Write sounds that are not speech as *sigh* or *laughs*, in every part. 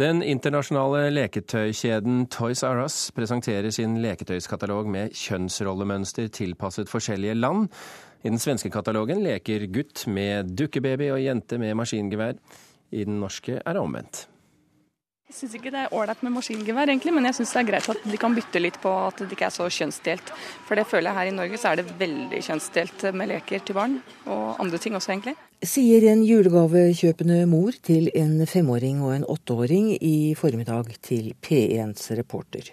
Den internasjonale leketøykjeden Toys R Us presenterer sin leketøyskatalog med kjønnsrollemønster tilpasset forskjellige land. I den svenske katalogen leker gutt med dukkebaby og jente med maskingevær. I den norske er det omvendt. Jeg syns ikke det er ålreit med maskingevær, egentlig, men jeg syns det er greit at de kan bytte litt på at det ikke er så kjønnsdelt. For det føler jeg her i Norge så er det veldig kjønnsdelt med leker til barn, og andre ting også, egentlig. Sier en julegavekjøpende mor til en femåring og en åtteåring i formiddag til P1s reporter.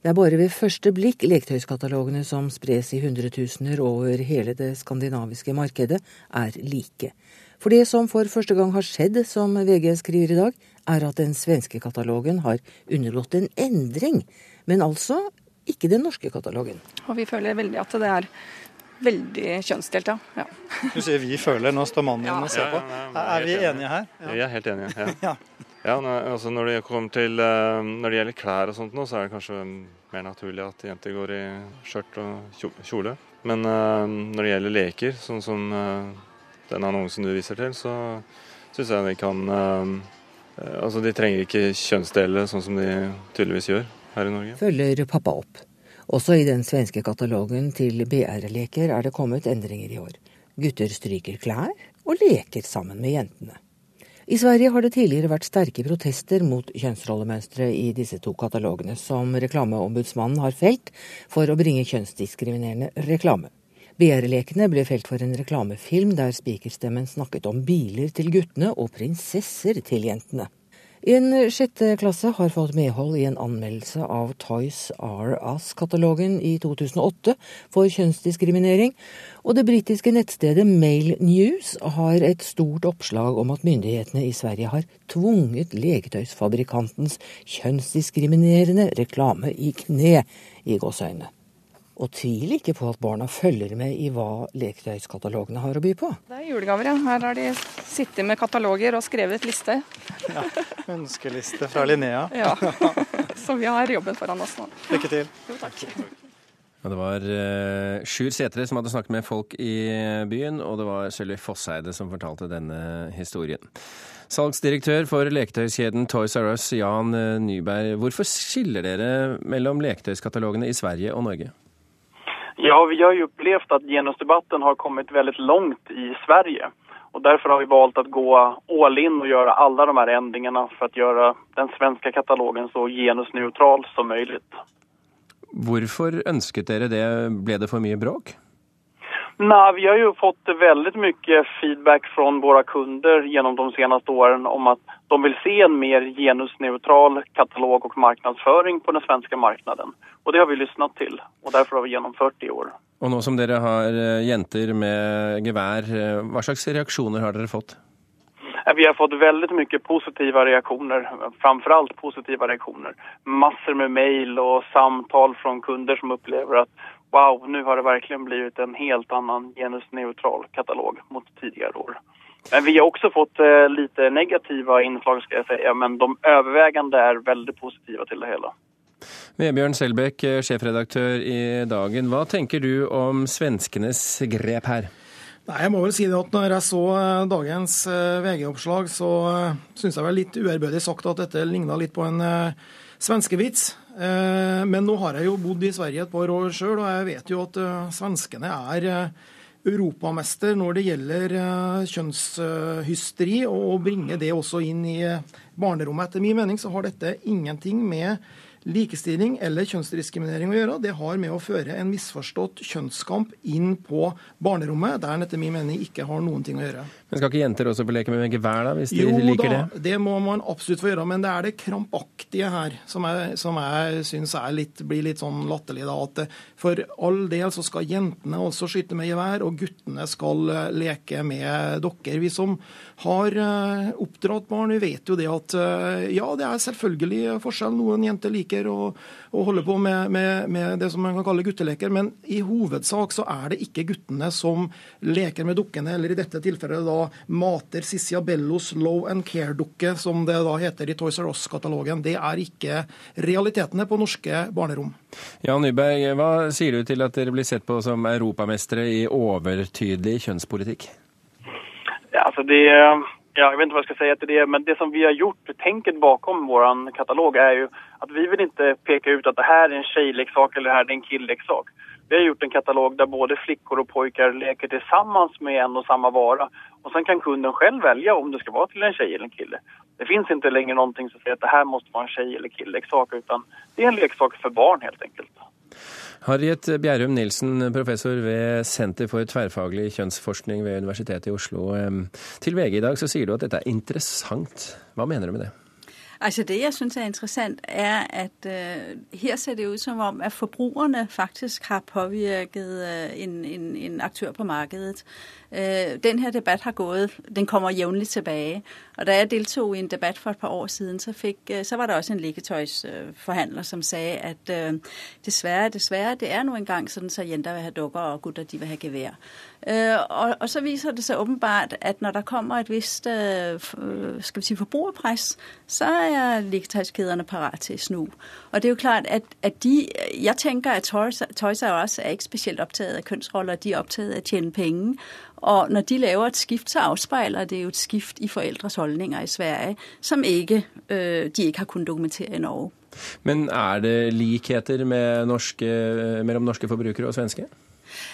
Det er bare ved første blikk leketøyskatalogene som spres i hundretusener over hele det skandinaviske markedet, er like. For det som for første gang har skjedd, som VG skriver i dag, er at den svenske katalogen har undergått en endring. Men altså ikke den norske katalogen. Og vi føler veldig at det er veldig kjønnsdelt, ja. ja. Du sier 'vi føler', nå står mannen igjen ja. og ser på. Er vi enige her? Ja. Vi er helt enige. Ja. *laughs* ja. altså når, det til, eh, når det gjelder klær og sånt nå, så er det kanskje mer naturlig at jenter går i skjørt og kjole. Men uh, når det gjelder leker, sånn som uh, den annonsen du viser til, så syns jeg de kan uh, Altså, de trenger ikke kjønnsdele sånn som de tydeligvis gjør her i Norge. Følger pappa opp. Også i den svenske katalogen til BR-leker er det kommet endringer i år. Gutter stryker klær og leker sammen med jentene. I Sverige har det tidligere vært sterke protester mot kjønnsrollemønstre i disse to katalogene, som Reklameombudsmannen har felt for å bringe kjønnsdiskriminerende reklame. BR-lekene ble felt for en reklamefilm der spikerstemmen snakket om biler til guttene og prinsesser til jentene. En sjette klasse har fått medhold i en anmeldelse av Toys R Us-katalogen i 2008 for kjønnsdiskriminering, og det britiske nettstedet Mail News har et stort oppslag om at myndighetene i Sverige har tvunget leketøysfabrikantens kjønnsdiskriminerende reklame i kne, i gåseøynene. Og tvil ikke på at barna følger med i hva leketøyskatalogene har å by på. Det er julegaver, ja. Her har de sittet med kataloger og skrevet liste. *laughs* Ja, Ønskeliste fra Linnea. Ja. *laughs* Så vi har jobben foran oss nå. Lykke til. Jo, takk. Ja, det var uh, Sjur Sætre som hadde snakket med folk i byen, og det var Sølvi Fosseide som fortalte denne historien. Salgsdirektør for leketøyskjeden Toys R Us, Jan Nyberg. Hvorfor skiller dere mellom leketøyskatalogene i Sverige og Norge? Ja, vi har ju upplevt att genusdebatten har kommit väldigt långt i Sverige. Och därför har vi valt att gå all in och göra alla de här ändringarna för att göra den svenska katalogen så genusneutral som möjligt. Hvorfor ønsket dere det? Ble det for mye bråk? Nej, vi har ju fått väldigt mycket feedback från våra kunder genom de senaste åren om att de vill se en mer genusneutral katalog och marknadsföring på den svenska marknaden. Och det har vi lyssnat till och därför har vi genomfört det i år. Og nå som dere har eh, jenter med gevær, eh, hva slags reaksjoner har dere fått? Vi har fått väldigt mycket positiva reaktioner, framförallt positiva reaktioner. Massor med mejl och samtal från kunder som upplever att wow, nu har det verkligen blivit en helt annan genusneutral katalog mot tidigare år. Men vi har också fått eh, lite negativa inslag ska jag säga, men de övervägande är väldigt positiva till det hela. Vebjørn Selbekk, sjefredaktør i Dagen. Hva tenker du om svenskenes grep her? Nei, jeg må vel si det at når jeg så eh, dagens eh, VG-oppslag, så syns jeg vel litt uærbødig sagt at dette ligna litt på en svenskevits. Men nå har jeg jo bodd i Sverige et par år sjøl, og jeg vet jo at svenskene er europamester når det gjelder kjønnshysteri, og å bringe det også inn i barnerommet. Etter min mening så har dette ingenting med likestilling eller kjønnsdiskriminering å gjøre. Det har med å føre en misforstått kjønnskamp inn på barnerommet, der den etter min mening ikke har noen ting å gjøre. Men Skal ikke jenter også få leke med gevær, da, hvis de jo, liker da, det? det må man absolutt få gjøre, men det er det krampaktige her som jeg, som jeg syns blir litt sånn latterlig. da, at For all del så skal jentene også skyte med gevær, og guttene skal eh, leke med dokker. Vi som har eh, oppdratt barn, vi vet jo det at eh, ja, det er selvfølgelig forskjell. Noen jenter liker å, og holder på med, med, med, det som man kan kalle gutteleker, men i hovedsak så er det ikke guttene som leker med dukkene, eller i dette tilfellet da mater Sissia Bellos Low and Care-dukke, som det da heter i Toys R Us-katalogen. Det er ikke realitetene på norske barnerom. Jan Nyberg, hva sier du til at dere blir sett på som europamestere i overtydelig kjønnspolitikk? Ja, altså det, Ja, jag vet inte vad jag ska säga till det, men det som vi har gjort, tänket bakom vår katalog är ju att vi vill inte peka ut att det här är en tjejleksak eller det här är en killleksak. Vi har gjort en katalog där både flickor och pojkar leker tillsammans med en och samma vara. Och sen kan kunden själv välja om det ska vara till en tjej eller en kille. Det finns inte längre någonting som säger att det här måste vara en tjej eller killleksak utan det är en leksak för barn helt enkelt. Harriet Bjerrum Nilsen, professor ved Senter for tverrfaglig kjønnsforskning ved Universitetet i Oslo. Til VG i dag så sier du at dette er interessant. Hva mener du med det? Altså Det jeg syns er interessant, er at uh, her ser det ut som om at forbrukerne faktisk har påvirket uh, en, en, en aktør på markedet. Uh, den her debatt har gått, den kommer jævnlig tilbake. Og Da jeg deltog i en debatt for et par år siden, så, fikk, så var det også en leketøysforhandler som sa at dessverre, dessverre, det er nå engang sånn så jenter vil ha dukker, og gutter de vil ha gevær. Og, og, så viser det seg åpenbart at når der kommer et visst skal vi si, forbrukerpress, så er leketøyskjedene parat til snu. Og det er jo klart at, at de Jeg tenker at Toys, Toys R Us er ikke spesielt opptatt av kjønnsroller, de er opptatt av å tjene penger. Og når de laver et skift, så afspejler det jo et skift i forældres holdninger i Sverige, som ikke, øh, de ikke har kunnet dokumentere i Norge. Men er det likheter med norske, mellom norske forbrukere og svenske?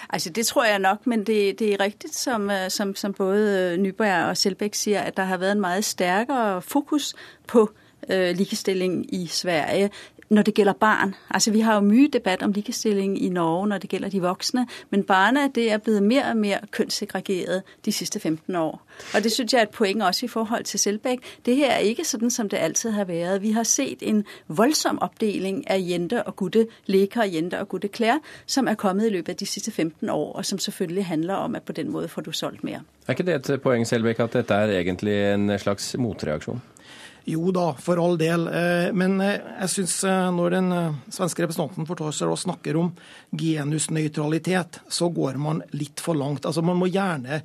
Altså Det tror jeg nok, men det, det er riktig som, øh, som, som, både Nyberg og Selbæk sier, at der har vært en mye sterkere fokus på øh, likestilling i Sverige når det gjelder barn. Altså Vi har jo mye debatt om likestilling i Norge når det gjelder de voksne, men barna det er blitt mer og mer kjønnssegregert de siste 15 år. Og Det synes jeg er et poeng også i forhold til Selbekk. Det her er ikke sånn som det alltid har vært. Vi har sett en voldsom oppdeling av jenter og gutteleker og jenter og gutteklær som er kommet i løpet av de siste 15 år, og som selvfølgelig handler om at på den måten får du solgt mer. Er ikke det et poeng Selbekk, at dette er egentlig en slags motreaksjon? Jo da, for all del. Eh, men eh, jeg syns eh, når den svenske representanten for Torser snakker om genusnøytralitet, så går man litt for langt. Altså Man må gjerne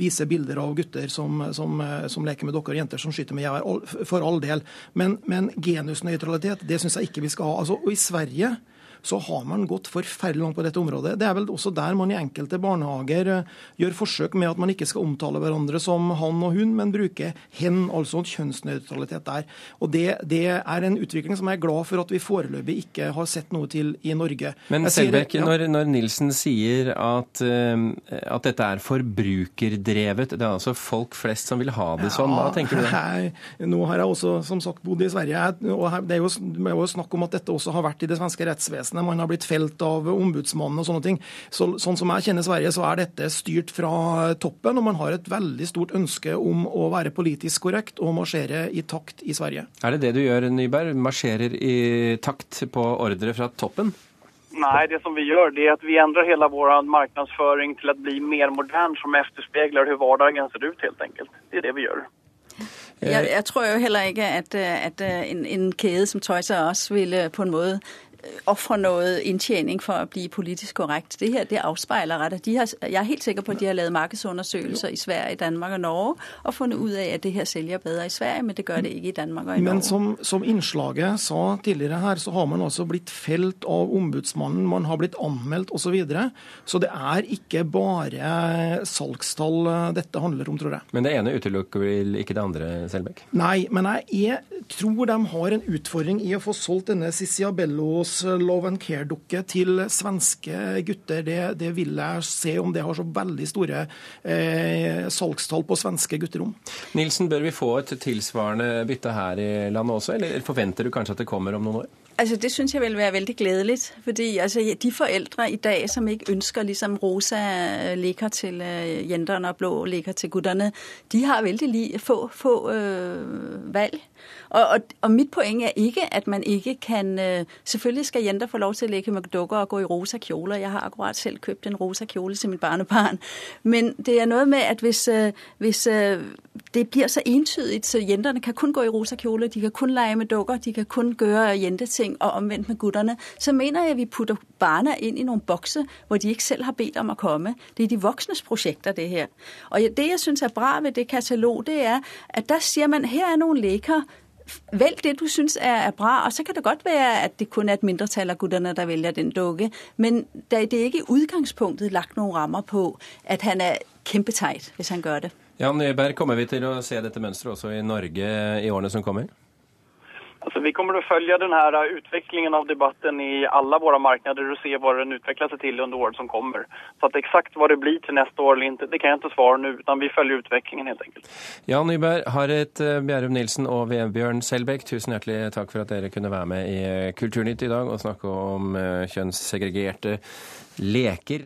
vise bilder av gutter som, som, som leker med dokker og jenter som skyter med gevær, for all del. Men, men genusnøytralitet, det syns jeg ikke vi skal ha. Altså, og i Sverige så har man gått forferdelig langt på dette området. Det er vel også der man i enkelte barnehager eh, gjør forsøk med at man ikke skal omtale hverandre som han og hun, men bruke hen, altså kjønnsnøytralitet der. Og det, det, er en utvikling som jeg er glad for at vi foreløpig ikke har sett noe til i Norge. Men Selbekk, ja. når, når, Nilsen sier at, uh, at, dette er forbrukerdrevet, det er altså folk flest som vil ha det sånn, hva tenker du da? Nå har jeg også som sagt bodd i Sverige, og det er jo, det er jo snakk om at dette også har vært i det svenske rettsvesenet rettsvesenet, man har blitt felt av ombudsmannen og sånne ting. Så, sånn som jeg kjenner Sverige, så er dette styrt fra toppen, og man har et veldig stort ønske om å være politisk korrekt og marsjere i takt i Sverige. Er det det du gjør, Nyberg? Marsjerer i takt på ordre fra toppen? Nei, det som vi gjør, det er at vi endrer hele vår markedsføring til å bli mer modern, som etterspeiler hvordan hverdagen ser ut, helt enkelt. Det er det vi gjør. Jeg, jeg, tror jo heller ikke at, at en, en, kjede som Toys R Us ville på en måte ofre noe inntjening for å bli politisk korrekt. Det her det avspeiler rett. De har, jeg er helt sikker på at de har lavet markedsundersøkelser i Sverige, Danmark og Norge og funnet ut av at det her selger bedre i Sverige, men det gjør det ikke i Danmark og i Norge. Men som, som innslaget sa tidligere her, så har man altså blitt felt av ombudsmannen, man har blitt anmeldt osv. Så, videre. så det er ikke bare salgstall eh, dette handler om, tror jeg. Men det ene utelukker vel ikke det andre, Selbekk? Nei, men jeg, jeg tror de har en utfordring i å få solgt denne Ciciabellos Oslos Love and Care-dukke til svenske gutter, det, det, vil jeg se om det har så veldig store eh, salgstall på svenske gutterom. Nilsen, bør vi få et tilsvarende bytte her i landet også, eller forventer du kanskje at det kommer om noen år? Altså, Det syns jeg vil være veldig gledelig. fordi altså, De foreldre i dag som ikke ønsker liksom, rosa leker til jenterne jentene og blå leker til guttene, de har veldig få, få øh, valg. Og, og, og, mitt poeng er ikke at man ikke kan uh, Selvfølgelig skal jenter få lov til å leke med dukker og gå i rosa kjoler. Jeg har akkurat selv kjøpt en rosa kjole til mitt barnebarn. Men det er noe med at hvis, hvis det blir så entydig, så jentene kan kun gå i rosa kjole, de kan kun leke med dukker, de kan kun gjøre jenteting og omvendt med gutterne, så mener jeg, vi putter barna inn i noen bokser hvor de ikke selv har bedt om å komme. Det er de voksnes prosjekter, det her. Og det jeg syns er bra ved det katalog, det er at der sier man her er noen leker. Velg det du syns er, bra, og så kan det godt være at det kun er et mindretall av guttene der velger den dukke. Men det er ikke i utgangspunktet lagt noen rammer på at han er kjempeteit hvis han gjør det. Jan Nyberg, kommer vi til å se dette mønsteret også i Norge i årene som kommer? Alltså, vi kommer att följa den här utvecklingen av debatten i alla våra marknader och se vad den utvecklar sig till under året som kommer. Så att exakt vad det blir till nästa år eller inte, det kan jag inte svara nu, utan vi följer utvecklingen helt enkelt. Jan Nyberg, Harriet eh, Bjerrum Nilsen og Vebjørn Selbekk, tusen hjertelig takk for at dere kunne være med i Kulturnytt i dag og snakke om eh, kjønnssegregerte leker.